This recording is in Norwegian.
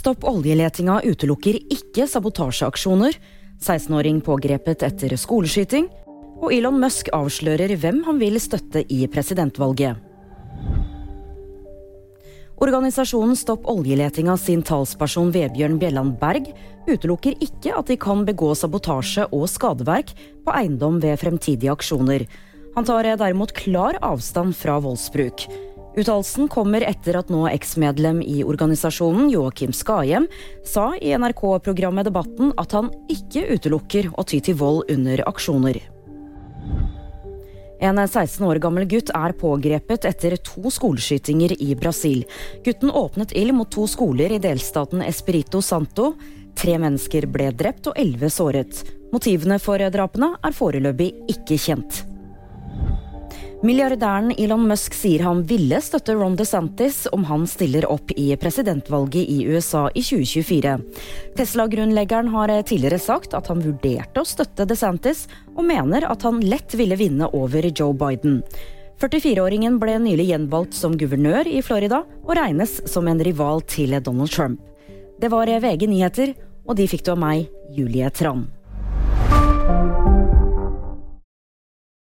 Stopp oljeletinga utelukker ikke sabotasjeaksjoner. 16-åring pågrepet etter skoleskyting. Og Elon Musk avslører hvem han vil støtte i presidentvalget. Organisasjonen Stopp oljeletinga sin talsperson Vebjørn Bjelland Berg utelukker ikke at de kan begå sabotasje og skadeverk på eiendom ved fremtidige aksjoner. Han tar derimot klar avstand fra voldsbruk. Uttalelsen kommer etter at nå eksmedlem i organisasjonen, Joakim Skahjem, sa i NRK-programmet Debatten at han ikke utelukker å ty til vold under aksjoner. En 16 år gammel gutt er pågrepet etter to skoleskytinger i Brasil. Gutten åpnet ild mot to skoler i delstaten Espirito Santo. Tre mennesker ble drept og elleve såret. Motivene for drapene er foreløpig ikke kjent. Milliardæren Elon Musk sier han ville støtte Ron DeSantis om han stiller opp i presidentvalget i USA i 2024. Tesla-grunnleggeren har tidligere sagt at han vurderte å støtte DeSantis, og mener at han lett ville vinne over Joe Biden. 44-åringen ble nylig gjenvalgt som guvernør i Florida, og regnes som en rival til Donald Trump. Det var VG nyheter, og de fikk du av meg, Julie Tran.